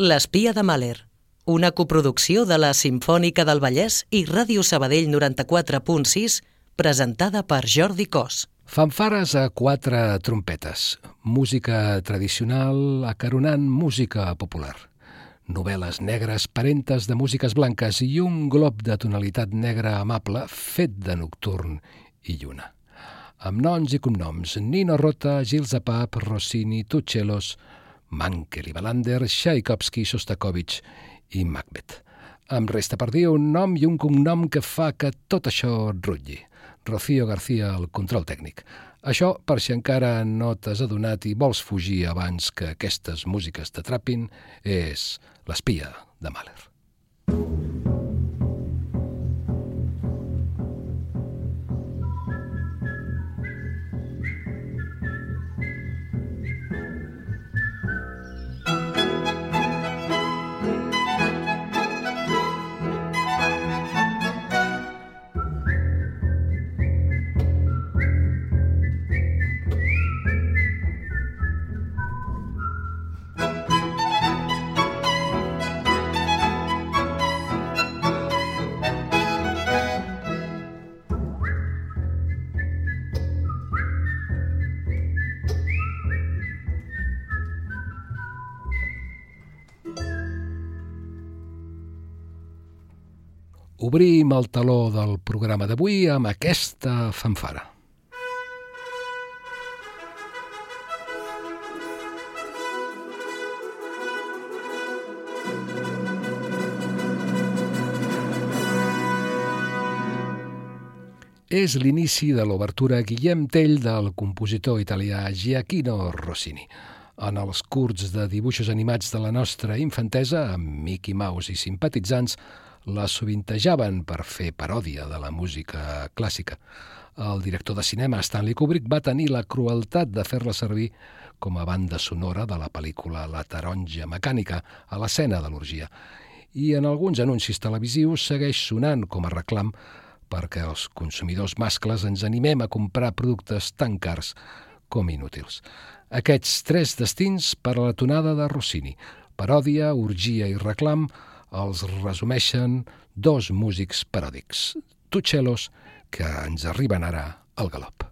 L'espia de Mahler, una coproducció de la Simfònica del Vallès i Ràdio Sabadell 94.6, presentada per Jordi Cos. Fanfares a quatre trompetes, música tradicional acaronant música popular, novel·les negres parentes de músiques blanques i un glob de tonalitat negra amable fet de nocturn i lluna. Amb noms i cognoms, Nino Rota, Gilles Apap, Rossini, Tuchelos, Mankel i Balander, Tchaikovsky, Sostakovich i Macbeth. Em resta per dir un nom i un cognom que fa que tot això rutlli. Rocío García, el control tècnic. Això, per si encara no t'has adonat i vols fugir abans que aquestes músiques t'atrapin, és l'espia de Mahler. Obrim el taló del programa d'avui amb aquesta fanfara. És l'inici de l'obertura Guillem Tell del compositor italià Giacchino Rossini. En els curts de dibuixos animats de la nostra infantesa, amb Mickey Mouse i simpatitzants, la sovintejaven per fer paròdia de la música clàssica. El director de cinema Stanley Kubrick va tenir la crueltat de fer-la servir com a banda sonora de la pel·lícula La taronja mecànica a l'escena de l'orgia. I en alguns anuncis televisius segueix sonant com a reclam perquè els consumidors mascles ens animem a comprar productes tan cars com inútils. Aquests tres destins per a la tonada de Rossini, paròdia, orgia i reclam, els resumeixen dos músics paròdics, Tuchelos, que ens arriben ara al galop.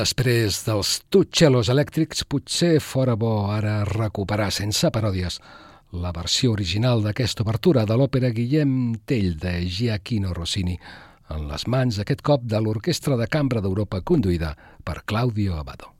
Després dels tutxelos elèctrics, potser fora bo ara recuperar sense paròdies la versió original d'aquesta obertura de l'òpera Guillem Tell de Giacchino Rossini, en les mans aquest cop de l'Orquestra de Cambra d'Europa conduïda per Claudio Abado.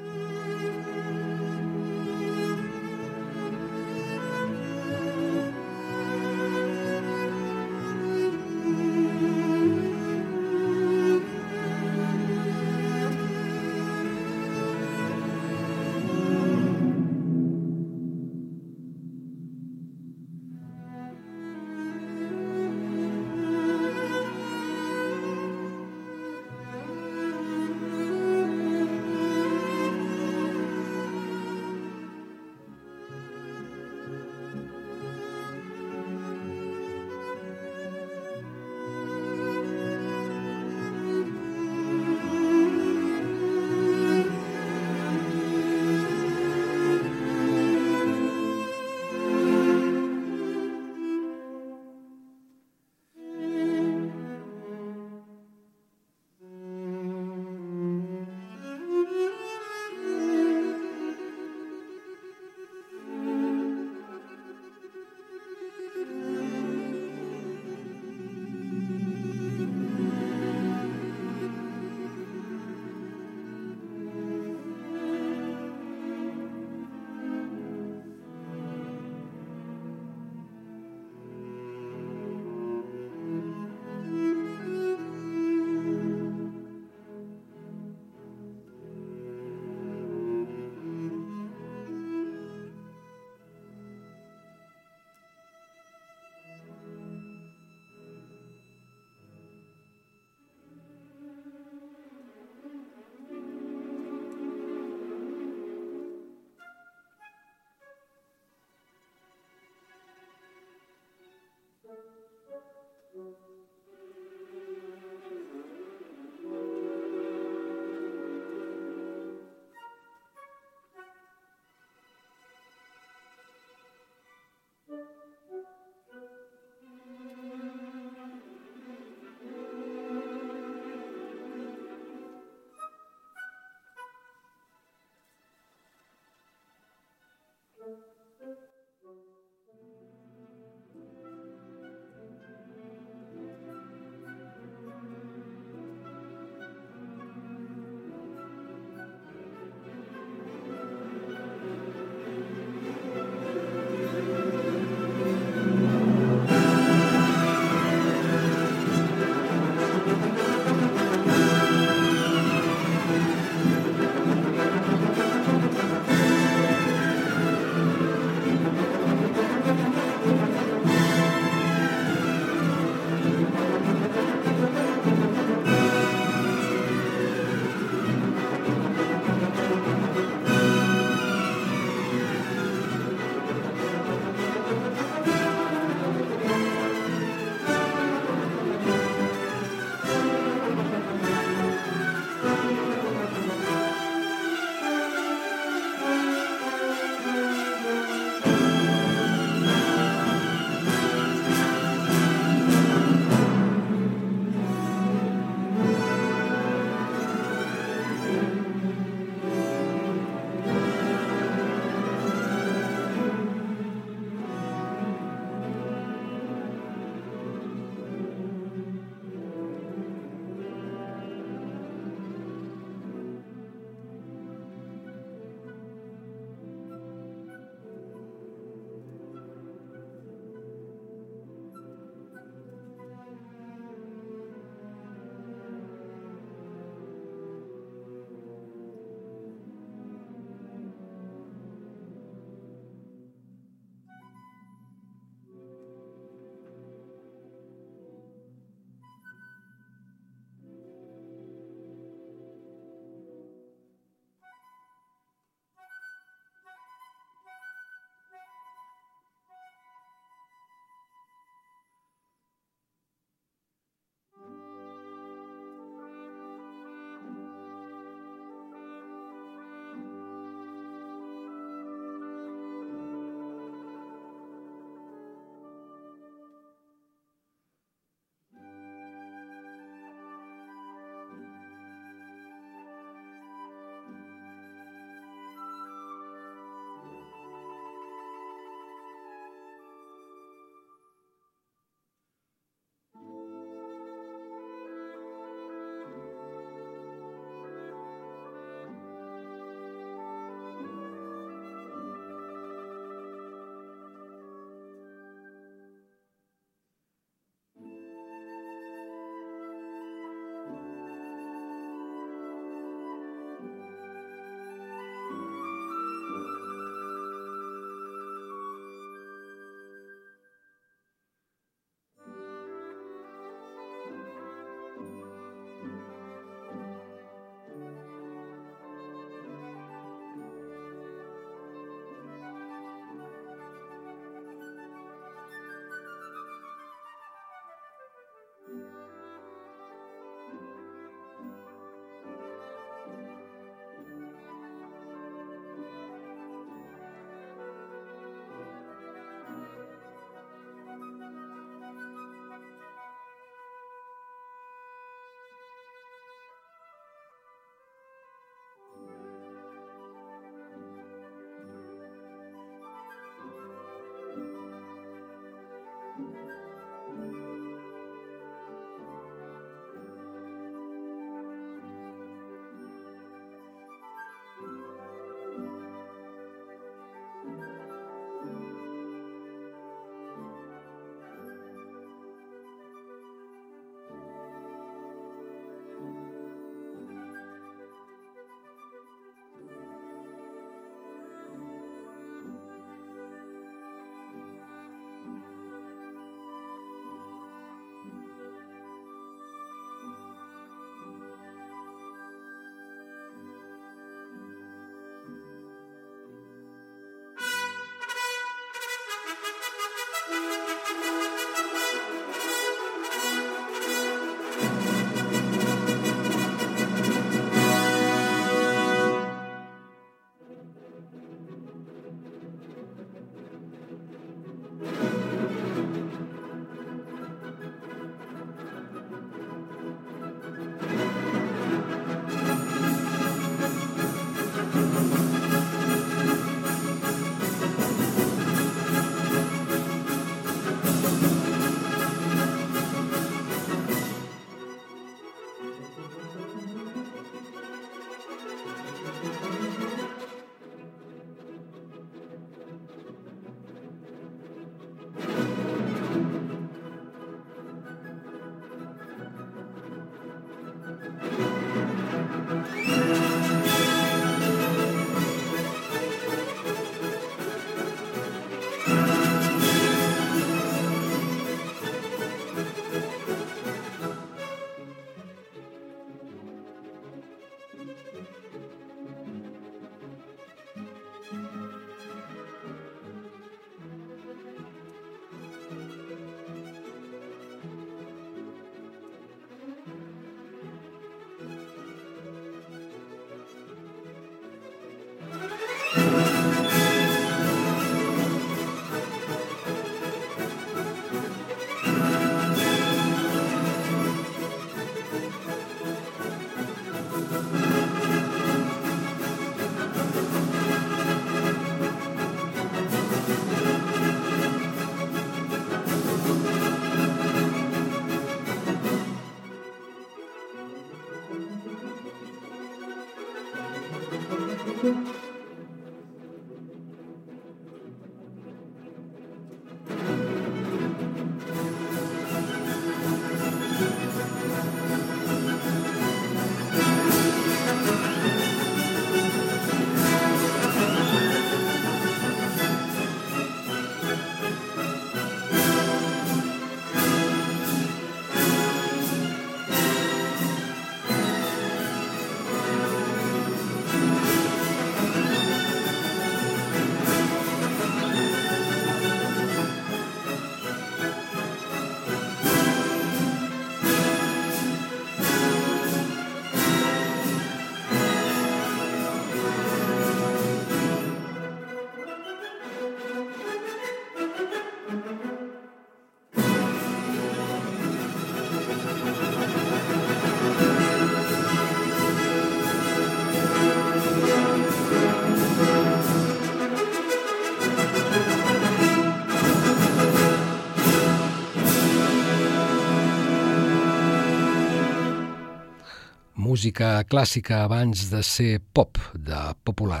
Música clàssica abans de ser pop, de popular.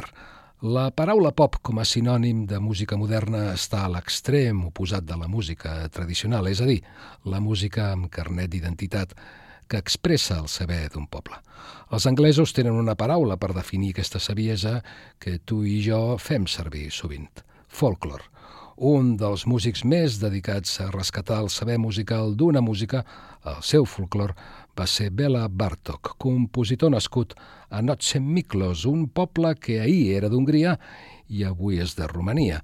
La paraula pop com a sinònim de música moderna està a l'extrem oposat de la música tradicional, és a dir, la música amb carnet d'identitat que expressa el saber d'un poble. Els anglesos tenen una paraula per definir aquesta saviesa que tu i jo fem servir sovint, folklore. Un dels músics més dedicats a rescatar el saber musical d'una música, el seu folklore, va ser Bela Bartok, compositor nascut a Notsemiklos, un poble que ahir era d'Hongria i avui és de Romania,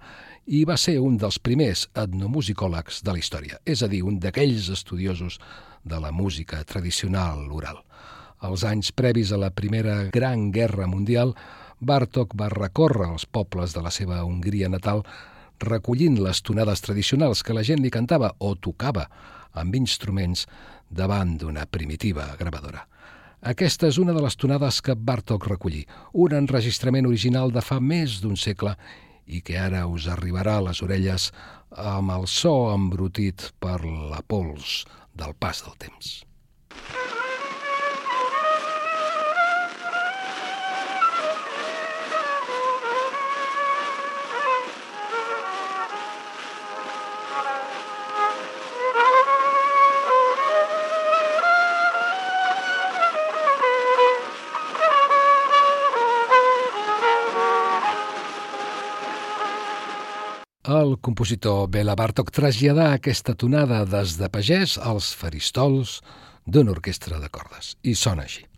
i va ser un dels primers etnomusicòlegs de la història, és a dir, un d'aquells estudiosos de la música tradicional oral. Als anys previs a la Primera Gran Guerra Mundial, Bartok va recórrer els pobles de la seva Hongria natal recollint les tonades tradicionals que la gent li cantava o tocava amb instruments davant d'una primitiva gravadora. Aquesta és una de les tonades que Bartok recollí, un enregistrament original de fa més d'un segle i que ara us arribarà a les orelles amb el so embrutit per la pols del pas del temps. El compositor Bela Bartok traslladà aquesta tonada des de pagès als faristols d'una orquestra de cordes. I sona així.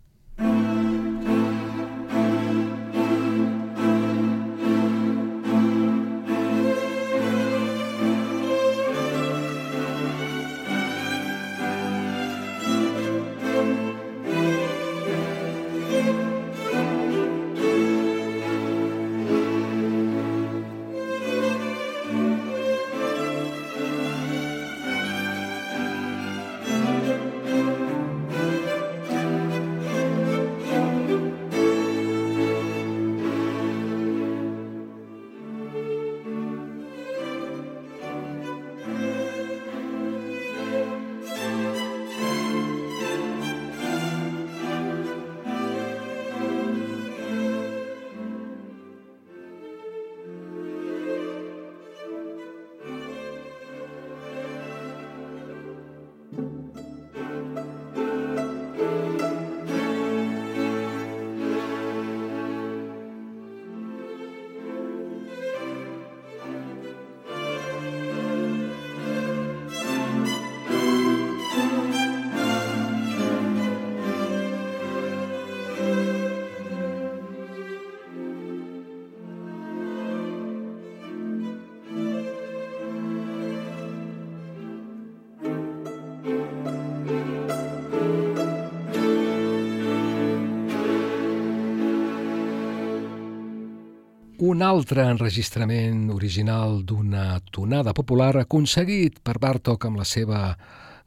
Un altre enregistrament original d'una tonada popular aconseguit per Bartok amb la seva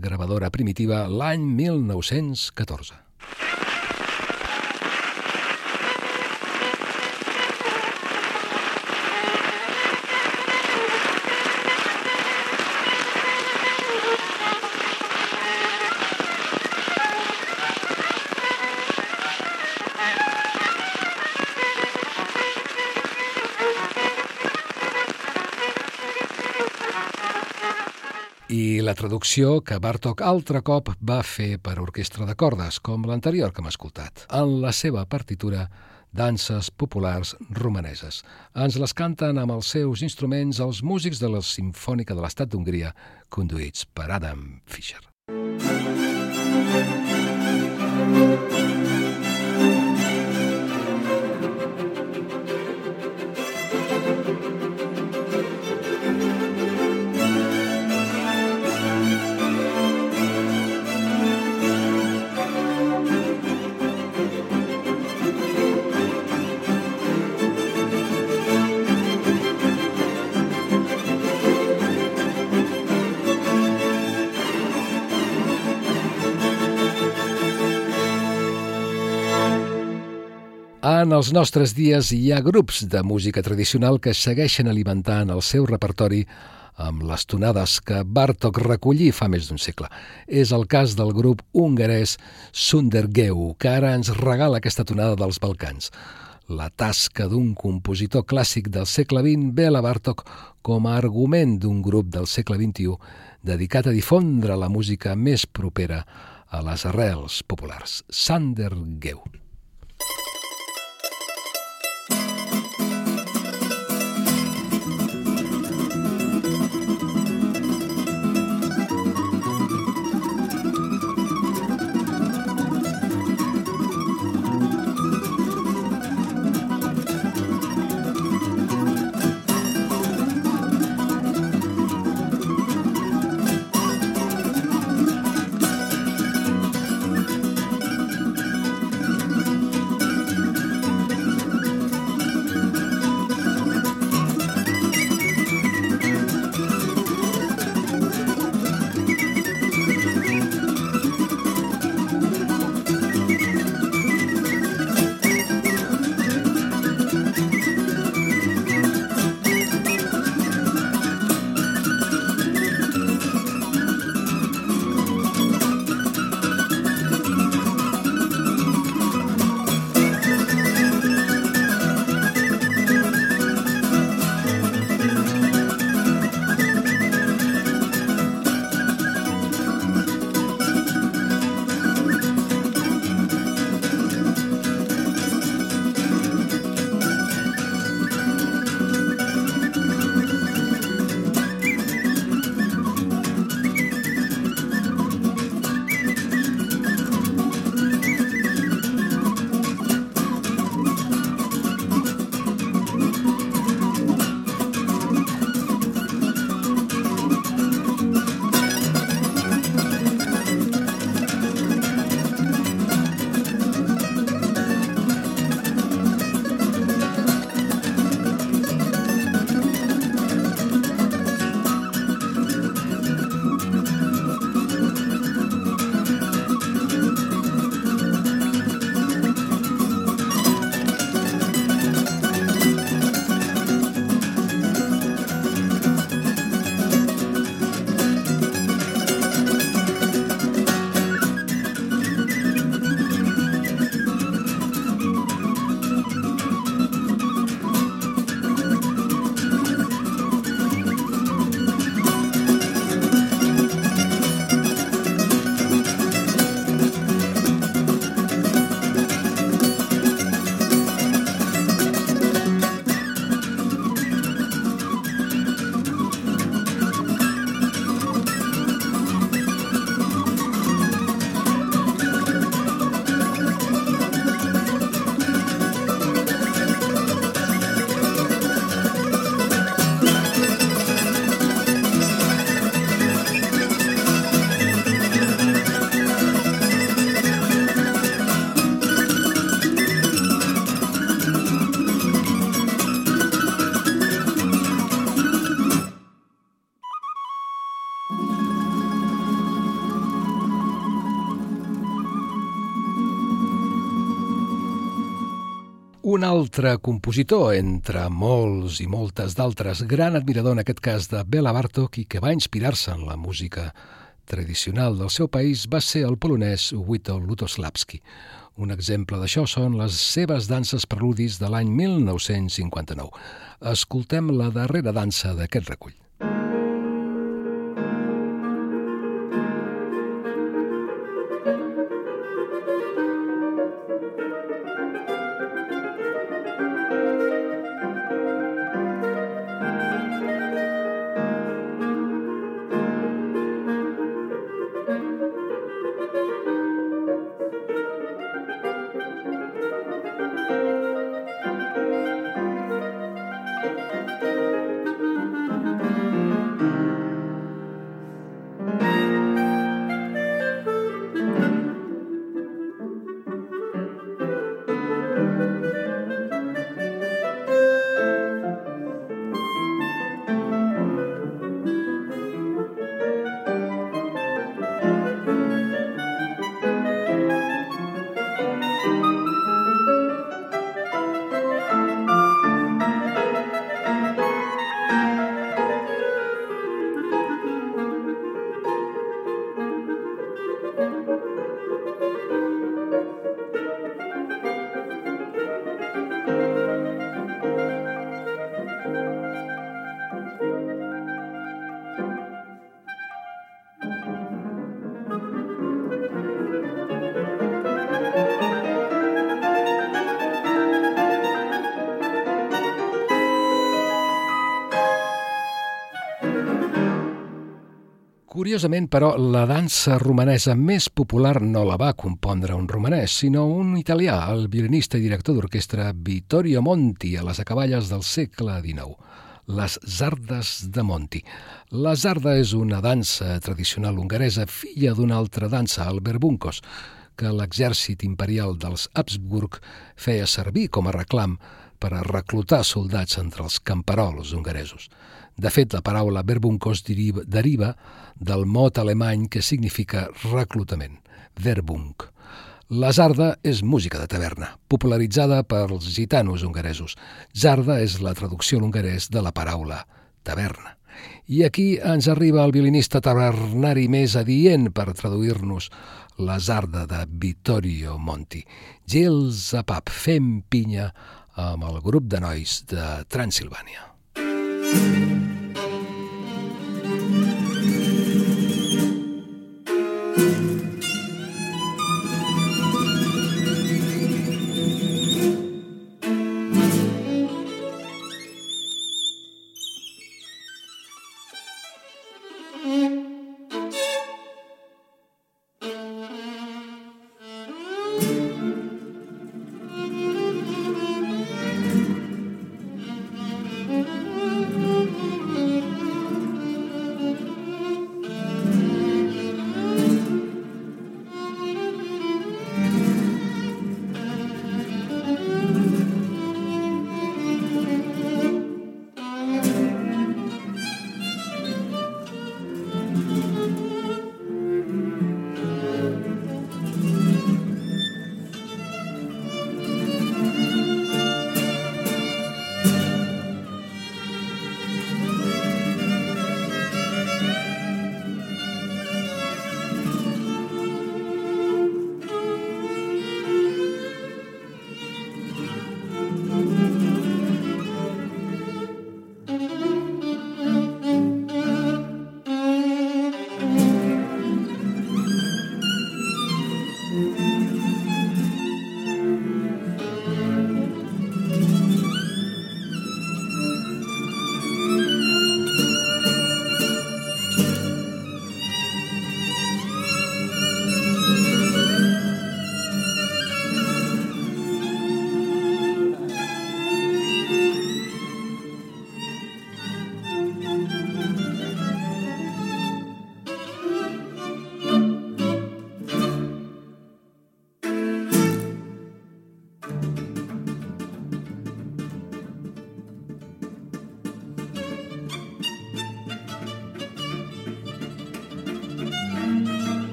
gravadora primitiva l'any 1914. La traducció que Bartok altre cop va fer per orquestra de cordes, com l'anterior que hem escoltat, en la seva partitura danses populars romaneses. Ens les canten amb els seus instruments els músics de la Simfònica de l'Estat d'Hongria, conduïts per Adam Fischer. Thank En els nostres dies hi ha grups de música tradicional que segueixen alimentant el seu repertori amb les tonades que Bartok recollí fa més d'un segle. És el cas del grup hongarès Sundergeu, que ara ens regala aquesta tonada dels Balcans. La tasca d'un compositor clàssic del segle XX ve a la Bartok com a argument d'un grup del segle XXI dedicat a difondre la música més propera a les arrels populars. Sander Geu. Altre compositor, entre molts i moltes d'altres, gran admirador en aquest cas de Bela Bartok i que va inspirar-se en la música tradicional del seu país va ser el polonès Witold Lutosławski. Un exemple d'això són les seves danses preludis de l'any 1959. Escoltem la darrera dansa d'aquest recull. Curiosament, però, la dansa romanesa més popular no la va compondre un romanès, sinó un italià, el violinista i director d'orquestra Vittorio Monti, a les acaballes del segle XIX. Les Zardes de Monti. La zarda és una dansa tradicional hongaresa, filla d'una altra dansa, el berbuncos, que l'exèrcit imperial dels Habsburg feia servir com a reclam per a reclutar soldats entre els camperols hongaresos. De fet, la paraula Verbunkos deriva, del mot alemany que significa reclutament, Verbunk. La zarda és música de taverna, popularitzada pels gitanos hongaresos. Zarda és la traducció hongarès de la paraula taverna. I aquí ens arriba el violinista tavernari més adient per traduir-nos la zarda de Vittorio Monti. Gils a pap, fem pinya amb el grup de nois de Transilvània. うん。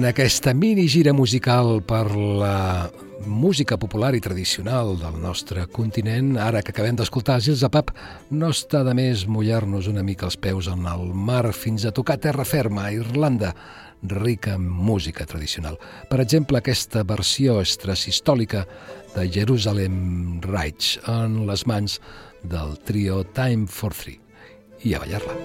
En aquesta mini gira musical per la música popular i tradicional del nostre continent, ara que acabem d'escoltar Gilles Pap, no està de més mullar-nos una mica els peus en el mar fins a tocar terra ferma a Irlanda, rica en música tradicional. Per exemple, aquesta versió estrasistòlica de Jerusalem Rights en les mans del trio Time for Three. I a ballar-la.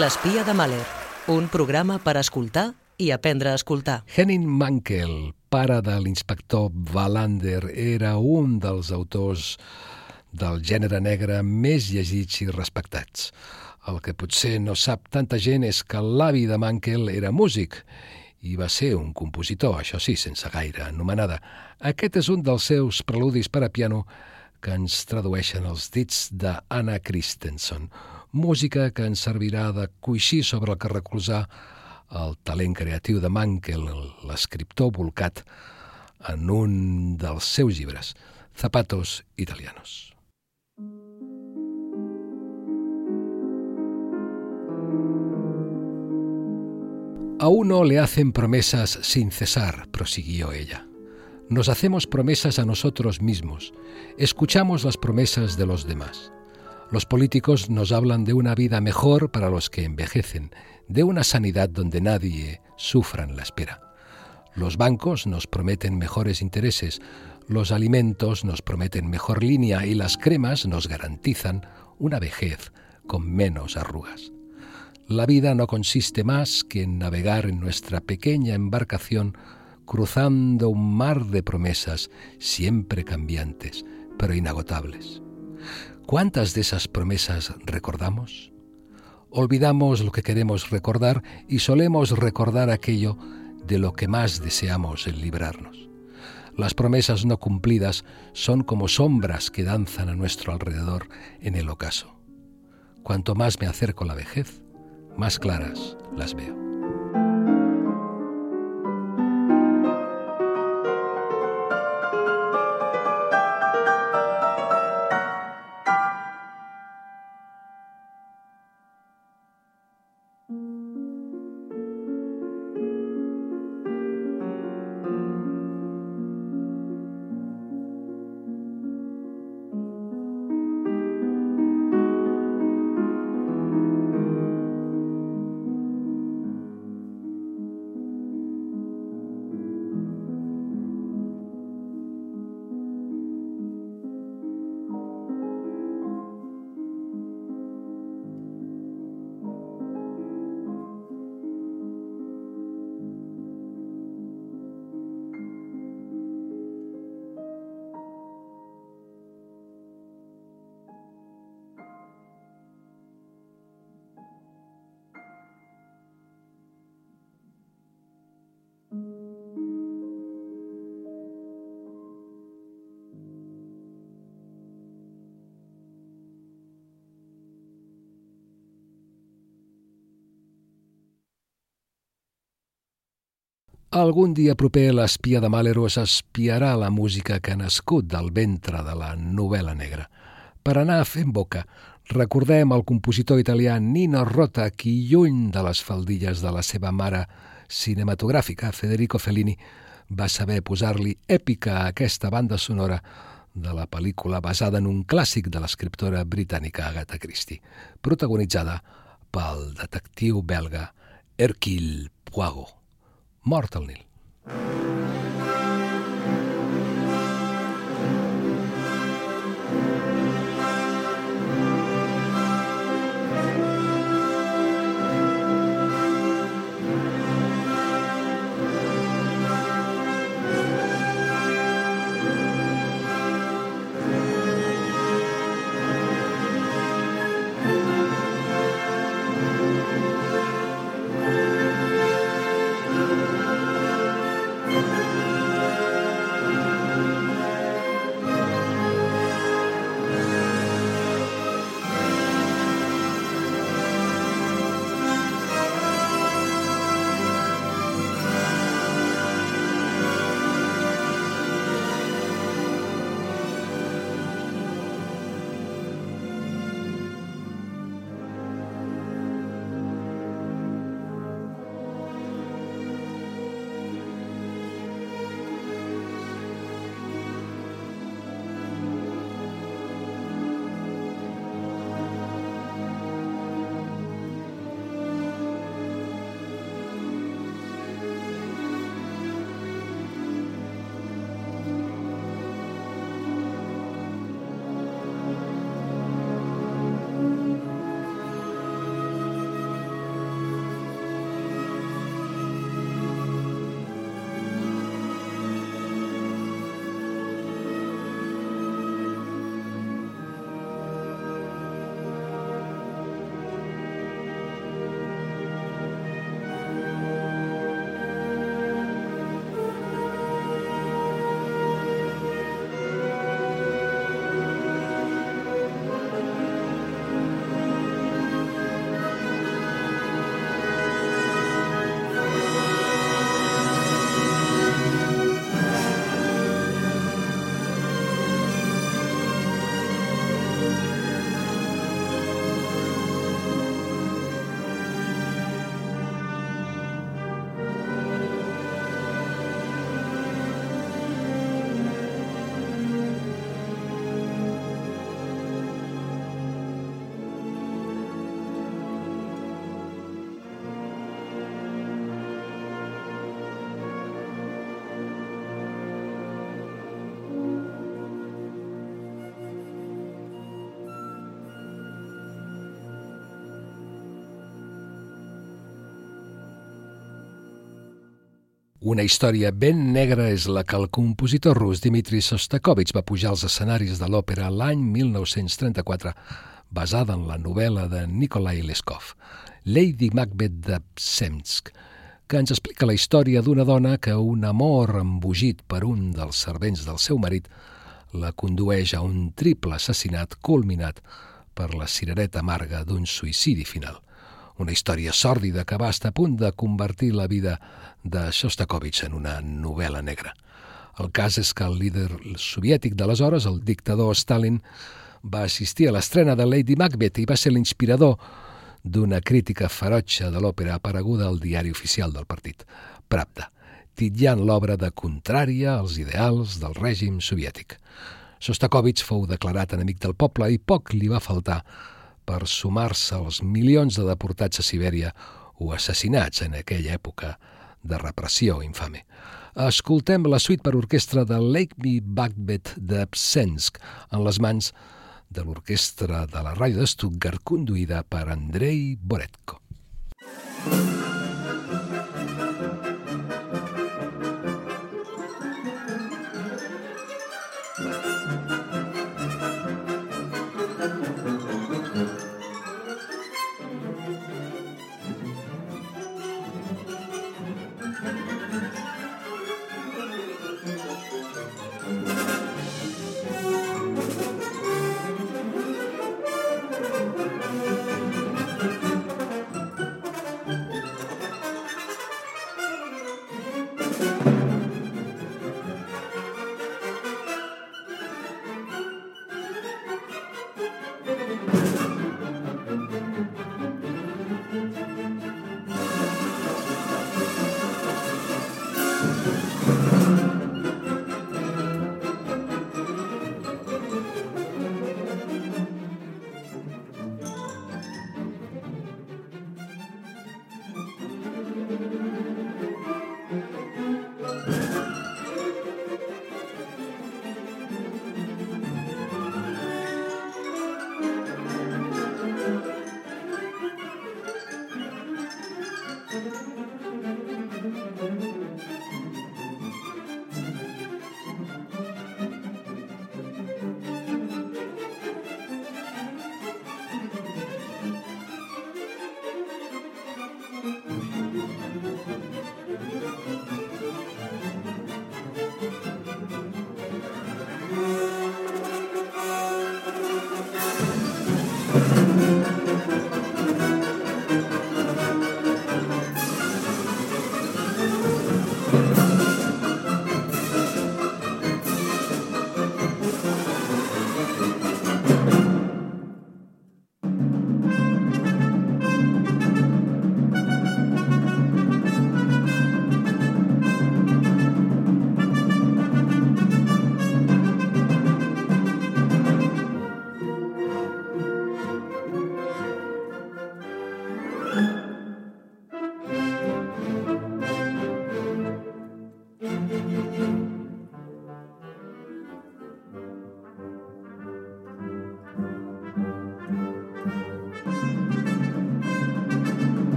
L'espia de Mahler, un programa per escoltar i aprendre a escoltar. Henning Mankell, pare de l'inspector Wallander, era un dels autors del gènere negre més llegits i respectats. El que potser no sap tanta gent és que l'avi de Mankell era músic i va ser un compositor, això sí, sense gaire anomenada. Aquest és un dels seus preludis per a piano que ens tradueixen els dits d'Anna Christensen, música que ens servirà de coixí sobre el que recolzar el talent creatiu de Mankel, l'escriptor volcat en un dels seus llibres, Zapatos Italianos. A uno le hacen promesas sin cesar, prosiguió ella. Nos hacemos promesas a nosotros mismos, escuchamos las promesas de los demás. Los políticos nos hablan de una vida mejor para los que envejecen, de una sanidad donde nadie sufra en la espera. Los bancos nos prometen mejores intereses, los alimentos nos prometen mejor línea y las cremas nos garantizan una vejez con menos arrugas. La vida no consiste más que en navegar en nuestra pequeña embarcación cruzando un mar de promesas siempre cambiantes, pero inagotables. ¿Cuántas de esas promesas recordamos? Olvidamos lo que queremos recordar y solemos recordar aquello de lo que más deseamos en librarnos. Las promesas no cumplidas son como sombras que danzan a nuestro alrededor en el ocaso. Cuanto más me acerco a la vejez, más claras las veo. Algun dia proper l'espia de Maleros espiarà la música que ha nascut del ventre de la novel·la negra. Per anar fent boca, recordem el compositor italià Nino Rota, qui, lluny de les faldilles de la seva mare cinematogràfica, Federico Fellini, va saber posar-li èpica a aquesta banda sonora de la pel·lícula basada en un clàssic de l'escriptora britànica Agatha Christie, protagonitzada pel detectiu belga Hercule Poirot Martelnil. Una història ben negra és la que el compositor rus Dmitri Sostakovich va pujar als escenaris de l'òpera l'any 1934, basada en la novel·la de Nikolai Leskov, Lady Macbeth de Psemsk, que ens explica la història d'una dona que un amor embogit per un dels servents del seu marit la condueix a un triple assassinat culminat per la cirereta amarga d'un suïcidi final. Una història sòrdida que va estar a punt de convertir la vida de Shostakovich en una novel·la negra. El cas és que el líder soviètic d'aleshores, el dictador Stalin, va assistir a l'estrena de Lady Macbeth i va ser l'inspirador d'una crítica ferotge de l'òpera apareguda al diari oficial del partit, Pravda, titllant l'obra de contrària als ideals del règim soviètic. Sostakovich fou declarat enemic del poble i poc li va faltar per sumar-se als milions de deportats a Sibèria o assassinats en aquella època de repressió infame. Escoltem la suite per orquestra de Lake Me Macbeth de Psensk en les mans de l'orquestra de la ràdio de Stuttgart conduïda per Andrei Boretko. Thank you.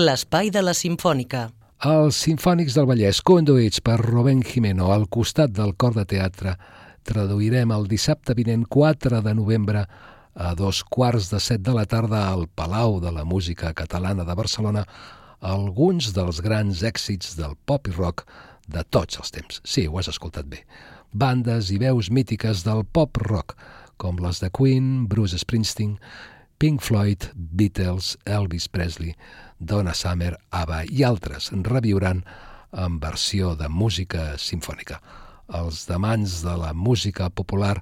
L'espai de la Simfònica. Els Simfònics del Vallès, conduïts per Rubén Jimeno al costat del cor de teatre, traduirem el dissabte vinent 4 de novembre a dos quarts de set de la tarda al Palau de la Música Catalana de Barcelona alguns dels grans èxits del pop i rock de tots els temps. Sí, ho has escoltat bé. Bandes i veus mítiques del pop rock, com les de Queen, Bruce Springsteen, Pink Floyd, Beatles, Elvis Presley, Donna Summer, ABBA i altres reviuran en versió de música sinfònica. Els demans de la música popular,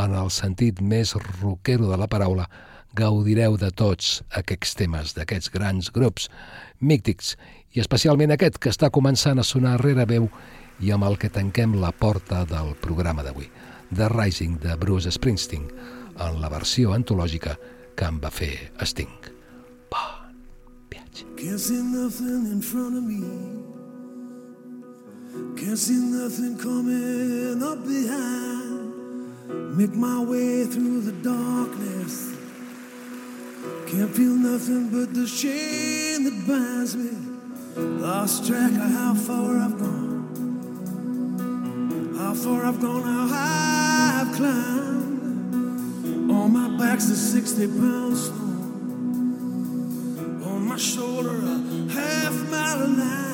en el sentit més rockero de la paraula, gaudireu de tots aquests temes d'aquests grans grups mítics i especialment aquest que està començant a sonar rere veu i amb el que tanquem la porta del programa d'avui, The Rising de Bruce Springsteen, en la versió antològica que em va fer Sting. Viatge. Can't see nothing in front of me. Can't see nothing coming up behind. Make my way through the darkness. Can't feel nothing but the chain that binds me. Lost track of how far I've gone. How far I've gone, how high I've climbed. On my back's a 60 pound stone. My shoulder, a half mile line. Come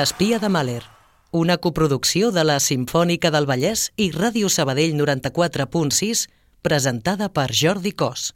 L'espia de Mahler, una coproducció de la Simfònica del Vallès i Ràdio Sabadell 94.6, presentada per Jordi Cos.